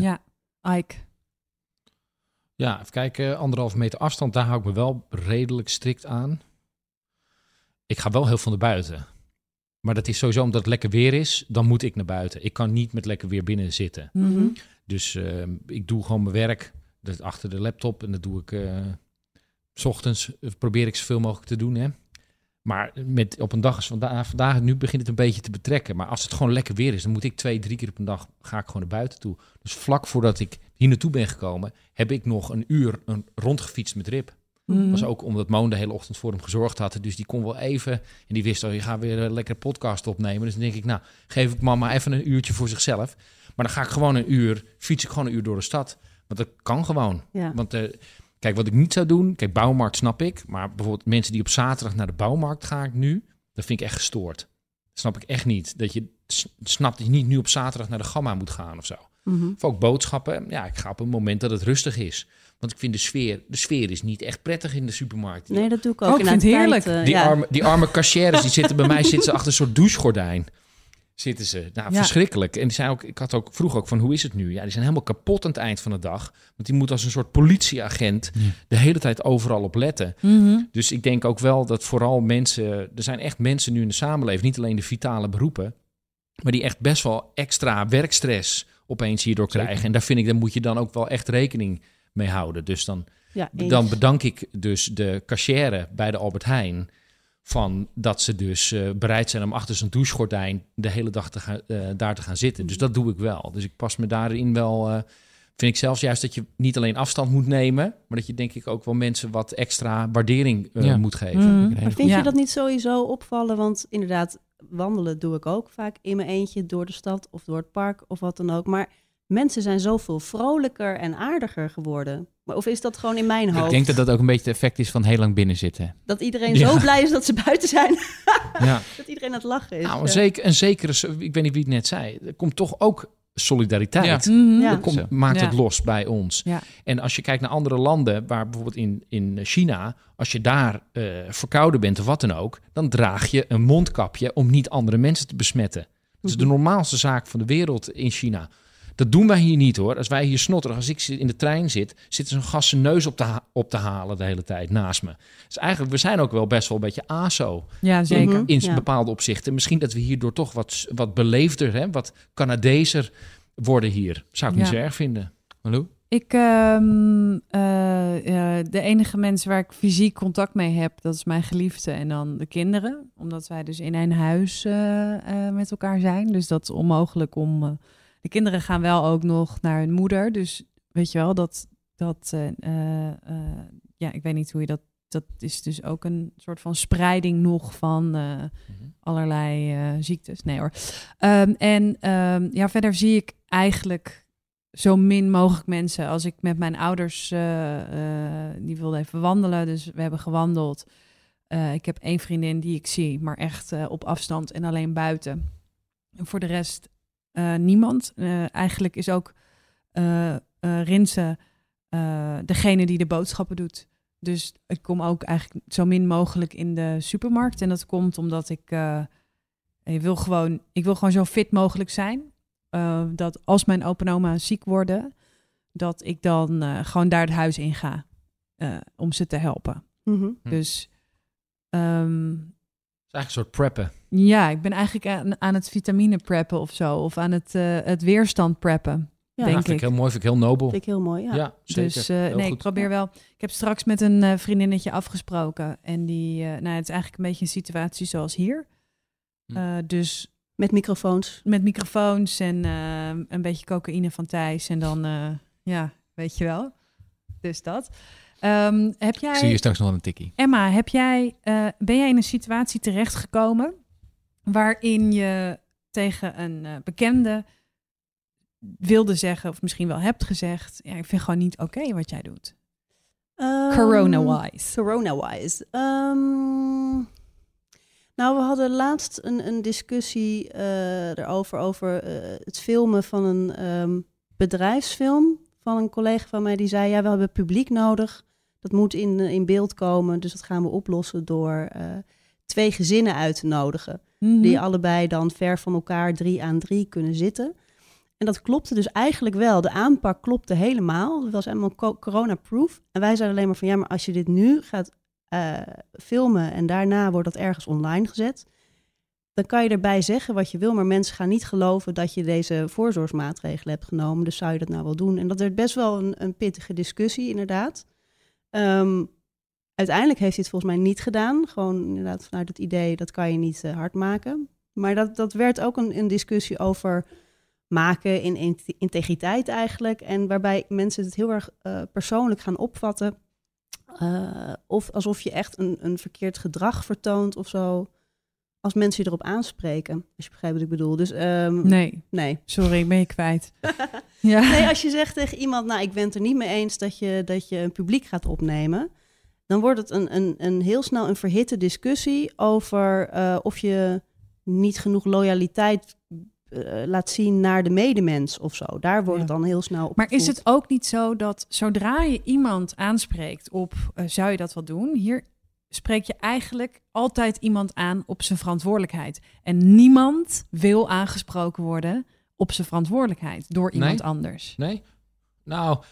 Ja, Ike. Ja, even kijken. Anderhalf meter afstand, daar hou ik me wel redelijk strikt aan. Ik ga wel heel veel naar buiten. Maar dat is sowieso omdat het lekker weer is, dan moet ik naar buiten. Ik kan niet met lekker weer binnen zitten. Mhm. Dus eh, ik doe gewoon mijn werk dat achter de laptop. En dat doe ik eh, s ochtends. eh, Probeer ik zoveel mogelijk te doen. Hè. Maar met, op een dag als vandaag, vandaag, nu begint het een beetje te betrekken. Maar als het gewoon lekker weer is, dan moet ik twee, drie keer op een dag ga ik gewoon naar buiten toe. Dus vlak voordat ik hier naartoe ben gekomen, heb ik nog een uur een, rondgefietst met Rip. Mhm. was ook omdat Moon de hele ochtend voor hem gezorgd had. Dus die kon wel even. En die wist al, je gaat weer een lekkere podcast opnemen. Dus dan denk ik, nou, geef ik mama even een uurtje voor zichzelf. Maar dan ga ik gewoon een uur, fiets ik gewoon een uur door de stad. Want dat kan gewoon. Ja. Want eh, kijk, wat ik niet zou doen, kijk, bouwmarkt snap ik. Maar bijvoorbeeld mensen die op zaterdag naar de bouwmarkt gaan nu, dat vind ik echt gestoord. Dat snap ik echt niet. Dat je snapt dat je niet nu op zaterdag naar de gamma moet gaan of zo. Mhm. Of ook boodschappen. Ja, ik ga op een moment dat het rustig is. Want ik vind de sfeer, de sfeer is niet echt prettig in de supermarkt. Nee, dat doe ik ook. Oh, ik vind het heerlijk. tijd, eh, Die, ja. arme, die arme cashiers, die zitten bij mij zitten achter een soort douchegordijn. Zitten ze. Nou, Ja. verschrikkelijk. En die zijn ook, ik had ook vroeg ook van hoe is het nu? Ja, die zijn helemaal kapot aan het eind van de dag. Want die moet als een soort politieagent Ja. de hele tijd overal op letten. Mhm. Dus ik denk ook wel dat vooral mensen, er zijn echt mensen nu in de samenleving, niet alleen de vitale beroepen, maar die echt best wel extra werkstress opeens hierdoor Zeker. krijgen. En daar vind ik, daar moet je dan ook wel echt rekening mee houden. Dus dan, Ja, dan bedank ik dus de cachère bij de Albert Heijn van dat ze dus eh, bereid zijn om achter zijn douchegordijn de hele dag te gaan, eh, daar te gaan zitten. Dus dat doe ik wel. Dus ik pas me daarin wel. eh, vind ik zelfs juist dat je niet alleen afstand moet nemen, maar dat je denk ik ook wel mensen wat extra waardering eh, Ja. moet geven. Mhm. Maar vind Ja. je dat niet sowieso opvallen? Want inderdaad, wandelen doe ik ook vaak in mijn eentje door de stad of door het park of wat dan ook. Maar mensen zijn zoveel vrolijker en aardiger geworden. Maar of is dat gewoon in mijn hoofd? Ik denk dat dat ook een beetje het effect is van heel lang binnen zitten. Dat iedereen Ja. zo blij is dat ze buiten zijn. Ja. dat iedereen aan het lachen is. Nou, een, zeker, een zekere, ik weet niet wie het net zei, er komt toch ook solidariteit. Ja. Dat komt, maakt Ja. het los bij ons. Ja. En als je kijkt naar andere landen, waar bijvoorbeeld in, in China, als je daar eh, verkouden bent of wat dan ook, dan draag je een mondkapje om niet andere mensen te besmetten. Dat is de Mhm. normaalste zaak van de wereld in China. Dat doen wij hier niet hoor. Als wij hier snotteren, als ik in de trein zit, zit er zo'n gast zijn neus op te, op te halen de hele tijd naast me. Dus eigenlijk, we zijn ook wel best wel een beetje aso Ja, zeker. In Ja. bepaalde opzichten. Misschien dat we hierdoor toch wat, wat beleefder, hè, wat Canadeser worden hier. Zou ik niet zo erg vinden. Hallo? Ik, ehm, eh, eh, de enige mensen waar ik fysiek contact mee heb, dat is mijn geliefde en dan de kinderen. Omdat wij dus in een huis eh, eh, met elkaar zijn. Dus dat is onmogelijk om... de kinderen gaan wel ook nog naar hun moeder. Dus weet je wel, dat... dat eh, eh, eh, ja, ik weet niet hoe je dat... Dat is dus ook een soort van spreiding nog van eh, allerlei ziektes. Nee hoor. Ehm, en ehm, ja, verder zie ik eigenlijk zo min mogelijk mensen. Als ik met mijn ouders, die wilden even wandelen, dus we hebben gewandeld. Ik heb één vriendin die ik zie, maar echt op afstand en alleen buiten. En voor de rest niemand. Eh, eigenlijk is ook eh eh, Rinse eh, degene die de boodschappen doet. Dus ik kom ook eigenlijk zo min mogelijk in de supermarkt. En dat komt omdat ik, eh, ik wil gewoon, ik wil gewoon zo fit mogelijk zijn. Eh, dat als mijn opa en oma ziek worden, dat ik dan eh, gewoon daar het huis in ga eh, om ze te helpen. Mhm. Hm. Dus ehm, Het is eigenlijk een soort preppen. ja, ik ben eigenlijk aan, aan het vitamine preppen of zo. Of aan het, eh, het weerstand preppen, Ja, denk ik. ik heel mooi, vind ik heel nobel. vind ik heel mooi. Ja. Ja, zeker. Dus eh, Heel nee, ik probeer wel. Ik heb straks met een eh, vriendinnetje afgesproken. En die, nou, het is eigenlijk een beetje een situatie zoals hier. Hm. Eh, dus Met microfoons. met microfoons en eh, een beetje cocaïne van Thijs. En dan, eh, ja, weet je wel. Dus dat. Ehm, heb Ik zie je jij, straks nog een tikkie. Emma, heb jij, eh, ben jij in een situatie terechtgekomen waarin je tegen een eh, bekende wilde zeggen, of misschien wel hebt gezegd, ja, ik vind gewoon niet oké wat jij doet. Ehm, Corona-wise. Corona-wise. Ehm, nou, we hadden laatst een, een discussie eh, erover, over eh, het filmen van een ehm, bedrijfsfilm van een collega van mij die zei, ja, we hebben publiek nodig. Dat moet in, in beeld komen, dus dat gaan we oplossen door eh, twee gezinnen uit te nodigen. Mhm. Die allebei dan ver van elkaar drie aan drie kunnen zitten. En dat klopte dus eigenlijk wel. De aanpak klopte helemaal. Het was helemaal co- corona-proof. En wij zeiden alleen maar van ja, maar als je dit nu gaat eh, filmen en daarna wordt dat ergens online gezet, dan kan je erbij zeggen wat je wil, maar mensen gaan niet geloven dat je deze voorzorgsmaatregelen hebt genomen. Dus zou je dat nou wel doen? En dat werd best wel een, een pittige discussie, inderdaad. Ehm, uiteindelijk heeft hij het volgens mij niet gedaan. Gewoon inderdaad vanuit het idee dat kan je niet eh, hard maken. Maar dat, dat werd ook een, een discussie over maken in, in integriteit eigenlijk. En waarbij mensen het heel erg eh, persoonlijk gaan opvatten. Eh, of alsof je echt een, een verkeerd gedrag vertoont of zo. Als mensen je erop aanspreken. Als je begrijpt wat ik bedoel. Dus ehm, Nee, nee. sorry, ik ben je kwijt. ja. Nee, als je zegt tegen iemand, nou, ik ben het er niet mee eens dat je, dat je een publiek gaat opnemen, dan wordt het een, een, een heel snel een verhitte discussie over eh, of je niet genoeg loyaliteit eh, laat zien naar de medemens of zo. Daar wordt Ja. het dan heel snel op. Maar is het ook niet zo dat zodra je iemand aanspreekt op eh, zou je dat wel doen? Hier spreek je eigenlijk altijd iemand aan op zijn verantwoordelijkheid. En niemand wil aangesproken worden op zijn verantwoordelijkheid door iemand Nee. anders. Nee? Nou,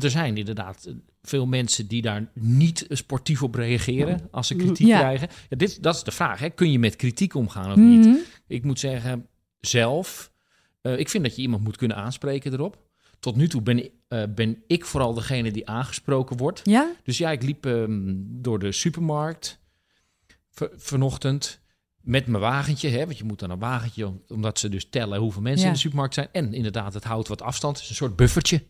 er zijn inderdaad eh, veel mensen die daar niet sportief op reageren als ze kritiek Ja. krijgen. Ja, dit, dat is de vraag. Hè. Kun je met kritiek omgaan of niet? Mhm. Ik moet zeggen, zelf. Eh, ik vind dat je iemand moet kunnen aanspreken erop. Tot nu toe ben, ik- eh, ben ik vooral degene die aangesproken wordt. Ja? Dus ja, ik liep ehm, door de supermarkt vanochtend met mijn wagentje. Hè, want je moet dan een wagentje, om- omdat ze dus tellen hoeveel mensen Ja. in de supermarkt zijn. En inderdaad, het houdt wat afstand. Het is een soort buffertje.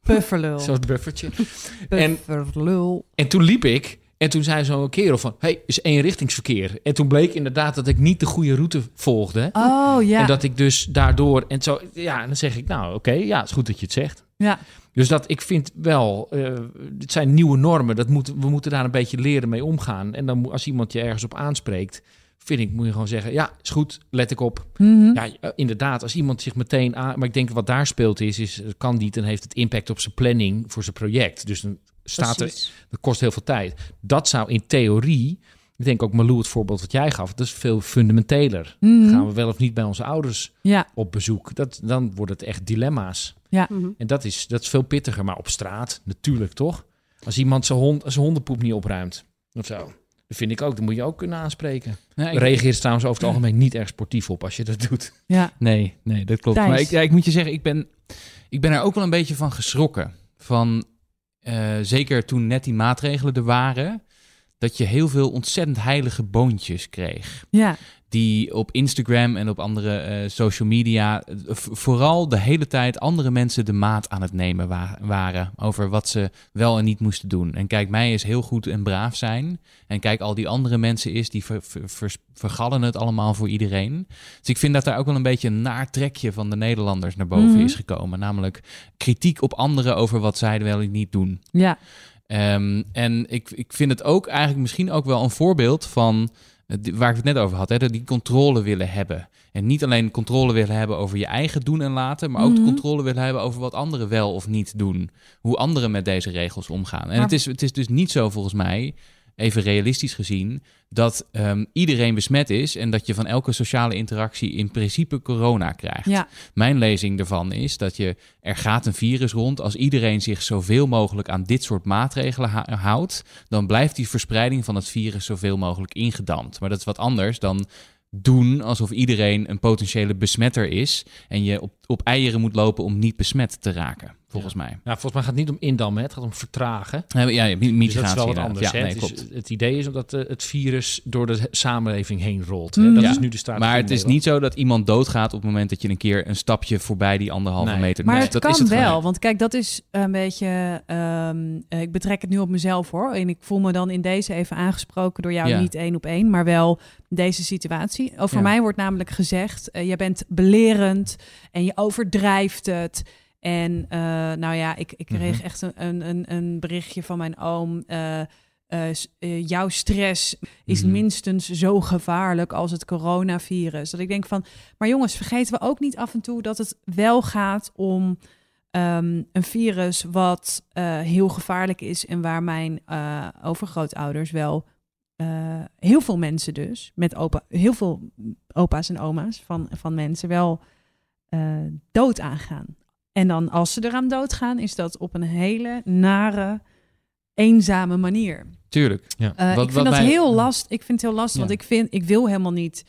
Pufferlul. Een soort buffertje. en, Pufferlul. en toen liep ik. En toen zei zo'n kerel van, hey, is eenrichtingsverkeer. En toen bleek inderdaad dat ik niet de goede route volgde. Oh ja. En dat ik dus daardoor... En zo, ja, en dan zeg ik, nou oké, ja, het is goed dat je het zegt. ja. Dus dat ik vind wel, eh dit zijn nieuwe normen. Dat moet, we moeten daar een beetje leren mee omgaan. En dan als iemand je ergens op aanspreekt, vind ik, moet je gewoon zeggen: ja, is goed, let ik op. Mhm. Ja, eh, inderdaad, als iemand zich meteen aan. Maar ik denk wat daar speelt is, is het kan niet en heeft het impact op zijn planning voor zijn project. Dus dan staat er, dat kost heel veel tijd. Dat zou in theorie, ik denk ook Malou het voorbeeld wat jij gaf, dat is veel fundamenteler. Mhm. Gaan we wel of niet bij onze ouders Ja, op bezoek? Dat, dan wordt het echt dilemma's. Mhm. En dat is, dat is veel pittiger. Maar op straat, natuurlijk toch? Als iemand zijn, hond, zijn hondenpoep niet opruimt of zo. Dat vind ik ook. Dan moet je ook kunnen aanspreken. Nee, ik- Reageer er trouwens over het algemeen niet erg sportief op als je dat doet. ja. Nee, nee, dat klopt. Thijs. Maar ik, ja, ik moet je zeggen, ik ben, ik ben er ook wel een beetje van geschrokken. Van, eh, zeker toen net die maatregelen er waren, dat je heel veel ontzettend heilige boontjes kreeg. ja. Die op Instagram en op andere eh, social media eh, vooral de hele tijd andere mensen de maat aan het nemen wa- waren over wat ze wel en niet moesten doen. En kijk, mij is heel goed en braaf zijn. En kijk, al die andere mensen is, die ver, vergallen het allemaal voor iedereen. Dus ik vind dat daar ook wel een beetje een naar trekje van de Nederlanders naar boven Mhm. is gekomen. Namelijk kritiek op anderen over wat zij wel en niet doen. Ja. Ehm, en ik, ik vind het ook eigenlijk misschien ook wel een voorbeeld van waar ik het net over had, hè, dat die controle willen hebben. En niet alleen controle willen hebben over je eigen doen en laten, maar ook Mhm. de controle willen hebben over wat anderen wel of niet doen. Hoe anderen met deze regels omgaan. En Maar- het, is, het is dus niet zo volgens mij, even realistisch gezien, dat ehm, iedereen besmet is en dat je van elke sociale interactie in principe corona krijgt. Ja. Mijn lezing ervan is dat je er gaat een virus rond. Als iedereen zich zoveel mogelijk aan dit soort maatregelen houdt, dan blijft die verspreiding van het virus zoveel mogelijk ingedampt. Maar dat is wat anders dan doen alsof iedereen een potentiële besmetter is en je op, op eieren moet lopen om niet besmet te raken, volgens mij. Nou, volgens mij gaat het niet om indammen, het gaat om vertragen. Ja, ja, ja, Dus dat is mitigatie wel wat anders. Ja, hè. nee, het, is- klopt. het idee is dat eh, het virus door de samenleving heen rolt. Hè. Mm. Dat Ja. is nu de strategie. Maar het is Nederland. niet zo dat iemand doodgaat op het moment dat je een keer een stapje voorbij die anderhalve Nee. meter... Maar Nee, het dat kan is het wel, gewoon want kijk, dat is een beetje. ehm, eh, ik betrek het nu op mezelf hoor. En ik voel me dan in deze even aangesproken door jou, Ja. niet één op één, maar wel deze situatie. Over Ja. mij wordt namelijk gezegd: eh, je bent belerend en je overdrijft het. En eh, nou ja, ik, ik kreeg Mhm. echt een, een, een, berichtje van mijn oom. eh, eh, jouw stress is Mhm. minstens zo gevaarlijk als het coronavirus. Dat ik denk van, maar jongens, vergeten we ook niet af en toe dat het wel gaat om ehm, een virus wat heel gevaarlijk is en waar mijn overgrootouders wel heel veel mensen dus met opa, heel veel opa's en oma's van, van mensen wel dood aangaan. En dan als ze eraan doodgaan, is dat op een hele nare, eenzame manier. Tuurlijk. Eh, Wat- ik vind dat mij- heel last. Ik vind het heel lastig, Ja. want ik vind, ik wil helemaal niet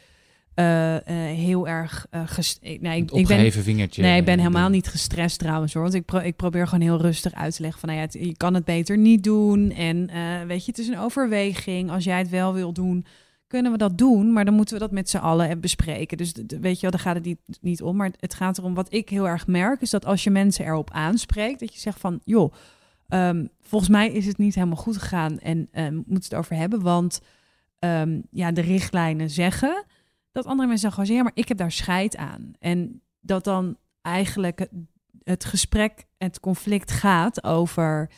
eh, eh, heel erg uh, gest- nee, ik, ik ben, opgeheven vingertje. nee, ik ben helemaal niet gestrest trouwens hoor, want ik, pro- ik probeer gewoon heel rustig uit te leggen van, nou ja, het- je kan het beter niet doen en eh, weet je, het is een overweging. Als jij het wel wil doen, kunnen we dat doen, maar dan moeten we dat met z'n allen eh, bespreken. Dus weet je wel, daar gaat het niet, om, maar het gaat erom wat ik heel erg merk is dat als je mensen erop aanspreekt, dat je zegt van, joh, Ehm, volgens mij is het niet helemaal goed gegaan en um, moeten het over hebben. Want um, ja, de richtlijnen zeggen dat andere mensen zeggen, ja, maar ik heb daar scheid aan. En dat dan eigenlijk het, gesprek, het conflict gaat over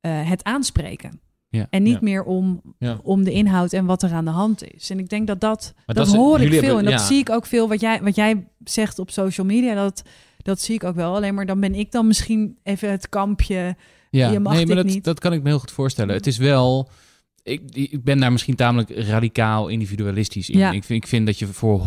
uh, het aanspreken. Ja. En niet Ja. meer om, Ja. om de inhoud en wat er aan de hand is. En ik denk dat dat, Maar dat, hoor ik veel. hebben- en dat ja. zie ik ook veel. Wat jij, wat jij zegt op social media, dat, dat zie ik ook wel. Alleen maar dan ben ik dan misschien even het kampje Ja, Je mag nee, maar dat, niet. dat kan ik me heel goed voorstellen. Het is wel. Ik, ik ben daar misschien tamelijk radicaal individualistisch in. Ja. Ik, vind, ik vind dat je voor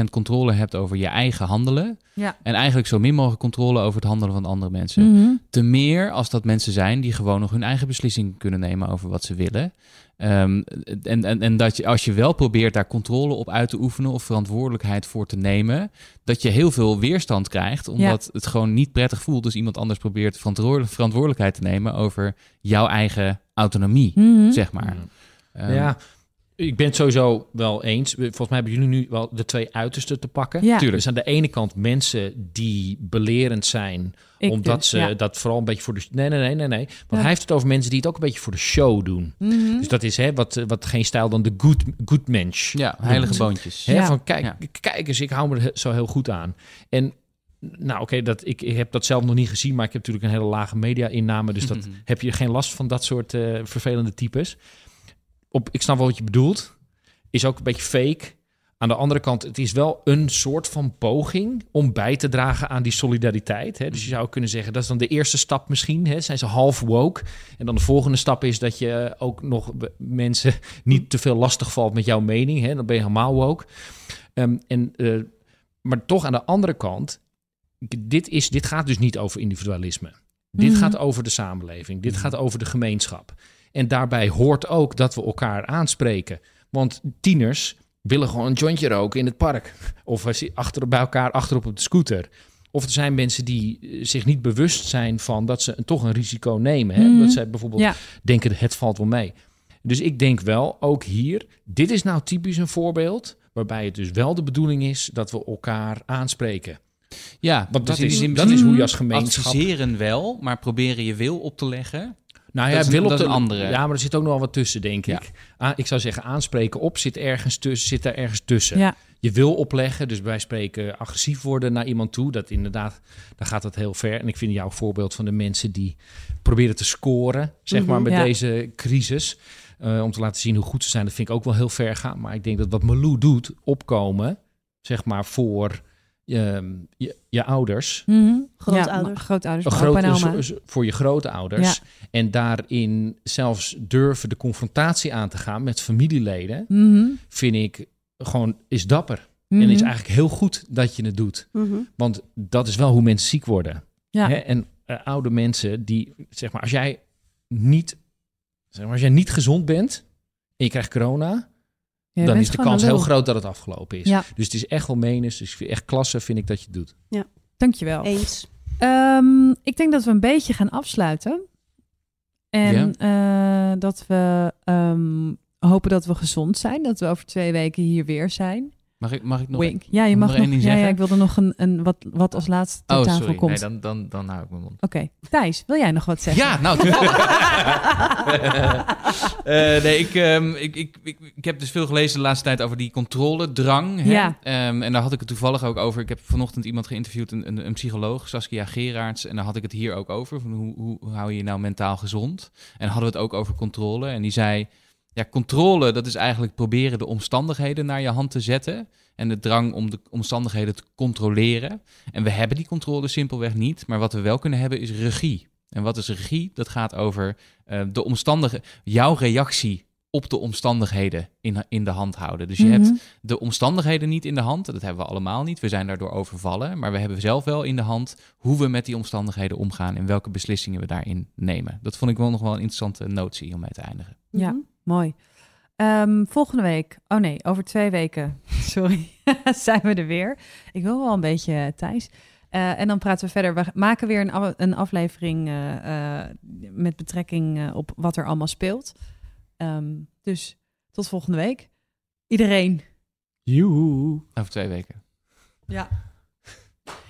100% controle hebt over je eigen handelen. Ja. En eigenlijk zo min mogelijk controle over het handelen van andere mensen. Mhm. Te meer als dat mensen zijn die gewoon nog hun eigen beslissing kunnen nemen over wat ze willen. Ehm, en, en, en dat je, als je wel probeert daar controle op uit te oefenen of verantwoordelijkheid voor te nemen, dat je heel veel weerstand krijgt, omdat het gewoon niet prettig voelt als iemand anders probeert verantwoordelijk, verantwoordelijkheid te nemen over jouw eigen autonomie, Mhm. zeg maar. Ehm, ja, ik ben het sowieso wel eens. Volgens mij hebben jullie nu wel de twee uitersten te pakken. Ja, Tuurlijk. Dus aan de ene kant mensen die belerend zijn, ik omdat dus, ze ja. dat vooral een beetje voor de... Nee, nee, nee, nee, nee. Want Ja. hij heeft het over mensen die het ook een beetje voor de show doen. Mhm. Dus dat is hè, wat, eh, wat geen stijl dan de good, good mensch. Ja, heilige boontjes. Hè, Ja. Van kijk, Ja. kijk eens, ik hou me er zo heel goed aan. En nou oké, dat ik, ik heb dat zelf nog niet gezien, maar ik heb natuurlijk een hele lage media-inname, dus dat Mhm. heb je geen last van dat soort eh, vervelende types. Op, ik snap wel wat je bedoelt. Is ook een beetje fake. Aan de andere kant, het is wel een soort van poging om bij te dragen aan die solidariteit. Hè? Dus je zou kunnen zeggen, dat is dan de eerste stap misschien. Hè? Zijn ze half woke? En dan de volgende stap is dat je ook nog mensen niet te veel lastig valt met jouw mening. Hè? Dan ben je helemaal woke. Ehm, en, eh, maar toch aan de andere kant, dit, is, dit gaat dus niet over individualisme. Dit Mhm. gaat over de samenleving. Dit Mhm. gaat over de gemeenschap. En daarbij hoort ook dat we elkaar aanspreken. Want tieners willen gewoon een jointje roken in het park. Of achter, bij elkaar achterop op de scooter. Of er zijn mensen die eh, zich niet bewust zijn van dat ze een, toch een risico nemen. Hè? Mhm. Dat zij bijvoorbeeld Ja. denken, het valt wel mee. Dus ik denk wel, ook hier, dit is nou typisch een voorbeeld... waarbij het dus wel de bedoeling is dat we elkaar aanspreken. Ja, Want dat, dus is, dat is hoe je als gemeenschap... adviseren wel, maar proberen je wil op te leggen. Nou ja, Dat is- wil op de een andere. Ja, maar er zit ook nog wel wat tussen, denk Ja. ik. Ah, ik zou zeggen, aanspreken op zit ergens tussen, zit daar ergens tussen. Ja. Je wil opleggen, dus wij spreken agressief worden naar iemand toe. Dat inderdaad, dan gaat dat heel ver. En ik vind jouw voorbeeld van de mensen die proberen te scoren, zeg maar, Mhm. met Ja. deze crisis. eh, om te laten zien hoe goed ze zijn, dat vind ik ook wel heel ver gaan. Maar ik denk dat wat Malou doet, opkomen, zeg maar, voor je, je ouders. Mhm. Grootouders. Ja, grootouders. Groot, voor je grootouders. En daarin zelfs durven de confrontatie aan te gaan met familieleden, Mhm. vind ik gewoon is dapper. Mhm. En is eigenlijk heel goed dat je het doet. Mhm. Want dat is wel hoe mensen ziek worden. Ja. Hè? En eh, oude mensen die, zeg maar, als jij niet, zeg maar, als jij niet gezond bent en je krijgt corona, Je dan is de kans heel groot dat het afgelopen is. Ja. Dus het is echt wel menens. Dus echt klasse vind ik dat je het doet. Dankjewel. Eens. Ehm, ik denk dat we een beetje gaan afsluiten. En eh, dat we ehm, hopen dat we gezond zijn. Dat we over twee weken hier weer zijn. Mag ik, mag ik nog... Wink. Ja, je nog mag één nog. ding Ja, ja, ik wilde nog een, een wat, wat als laatste ter Oh, tafel sorry. komt. Nee, dan, dan, dan hou ik mijn mond. Oké. Thijs, wil jij nog wat zeggen? Ja, nou. Eh, nee, ik, ehm, ik, ik, ik, ik heb dus veel gelezen de laatste tijd over die controledrang. Hè? Ja. Ehm, en daar had ik het toevallig ook over. Ik heb vanochtend iemand geïnterviewd, een, een, een psycholoog, Saskia Geraerts. En daar had ik het hier ook over. Van hoe, hoe, hoe hou je je nou mentaal gezond? En hadden we het ook over controle. En die zei, ja, controle, dat is eigenlijk proberen de omstandigheden naar je hand te zetten. En de drang om de omstandigheden te controleren. En we hebben die controle simpelweg niet. Maar wat we wel kunnen hebben is regie. En wat is regie? Dat gaat over eh, de omstandigheden, jouw reactie op de omstandigheden in, in de hand houden. Dus je Mhm. hebt de omstandigheden niet in de hand. Dat hebben we allemaal niet. We zijn daardoor overvallen. Maar we hebben zelf wel in de hand hoe we met die omstandigheden omgaan en welke beslissingen we daarin nemen. Dat vond ik wel nog wel een interessante notie om mee te eindigen. Ja. Mhm. Mooi. Ehm, volgende week, oh nee, over twee weken, sorry, zijn we er weer. Ik wil wel een beetje, eh, Thijs. Eh, en dan praten we verder. We maken weer een, af- een aflevering eh, eh, met betrekking eh, op wat er allemaal speelt. Ehm, dus tot volgende week. Iedereen. Joehoe. Over twee weken. Ja.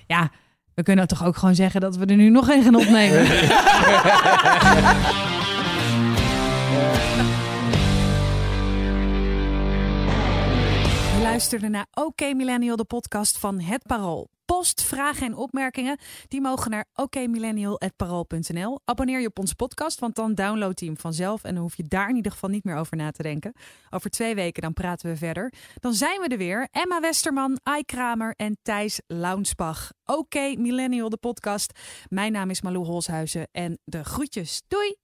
Ja, we kunnen toch ook gewoon zeggen dat we er nu nog één gaan opnemen. We luisterden naar OK Millennial, de podcast van Het Parool. Post, vragen en opmerkingen, die mogen naar okmillennial.parool.nl. Abonneer je op onze podcast, want dan download je hem vanzelf... en dan hoef je daar in ieder geval niet meer over na te denken. Over twee weken dan praten we verder. Dan zijn we er weer. Emma Westerman, Ai Kramer en Thijs Launsbach. OK Millennial, de podcast. Mijn naam is Malou Holshuizen en de groetjes. Doei.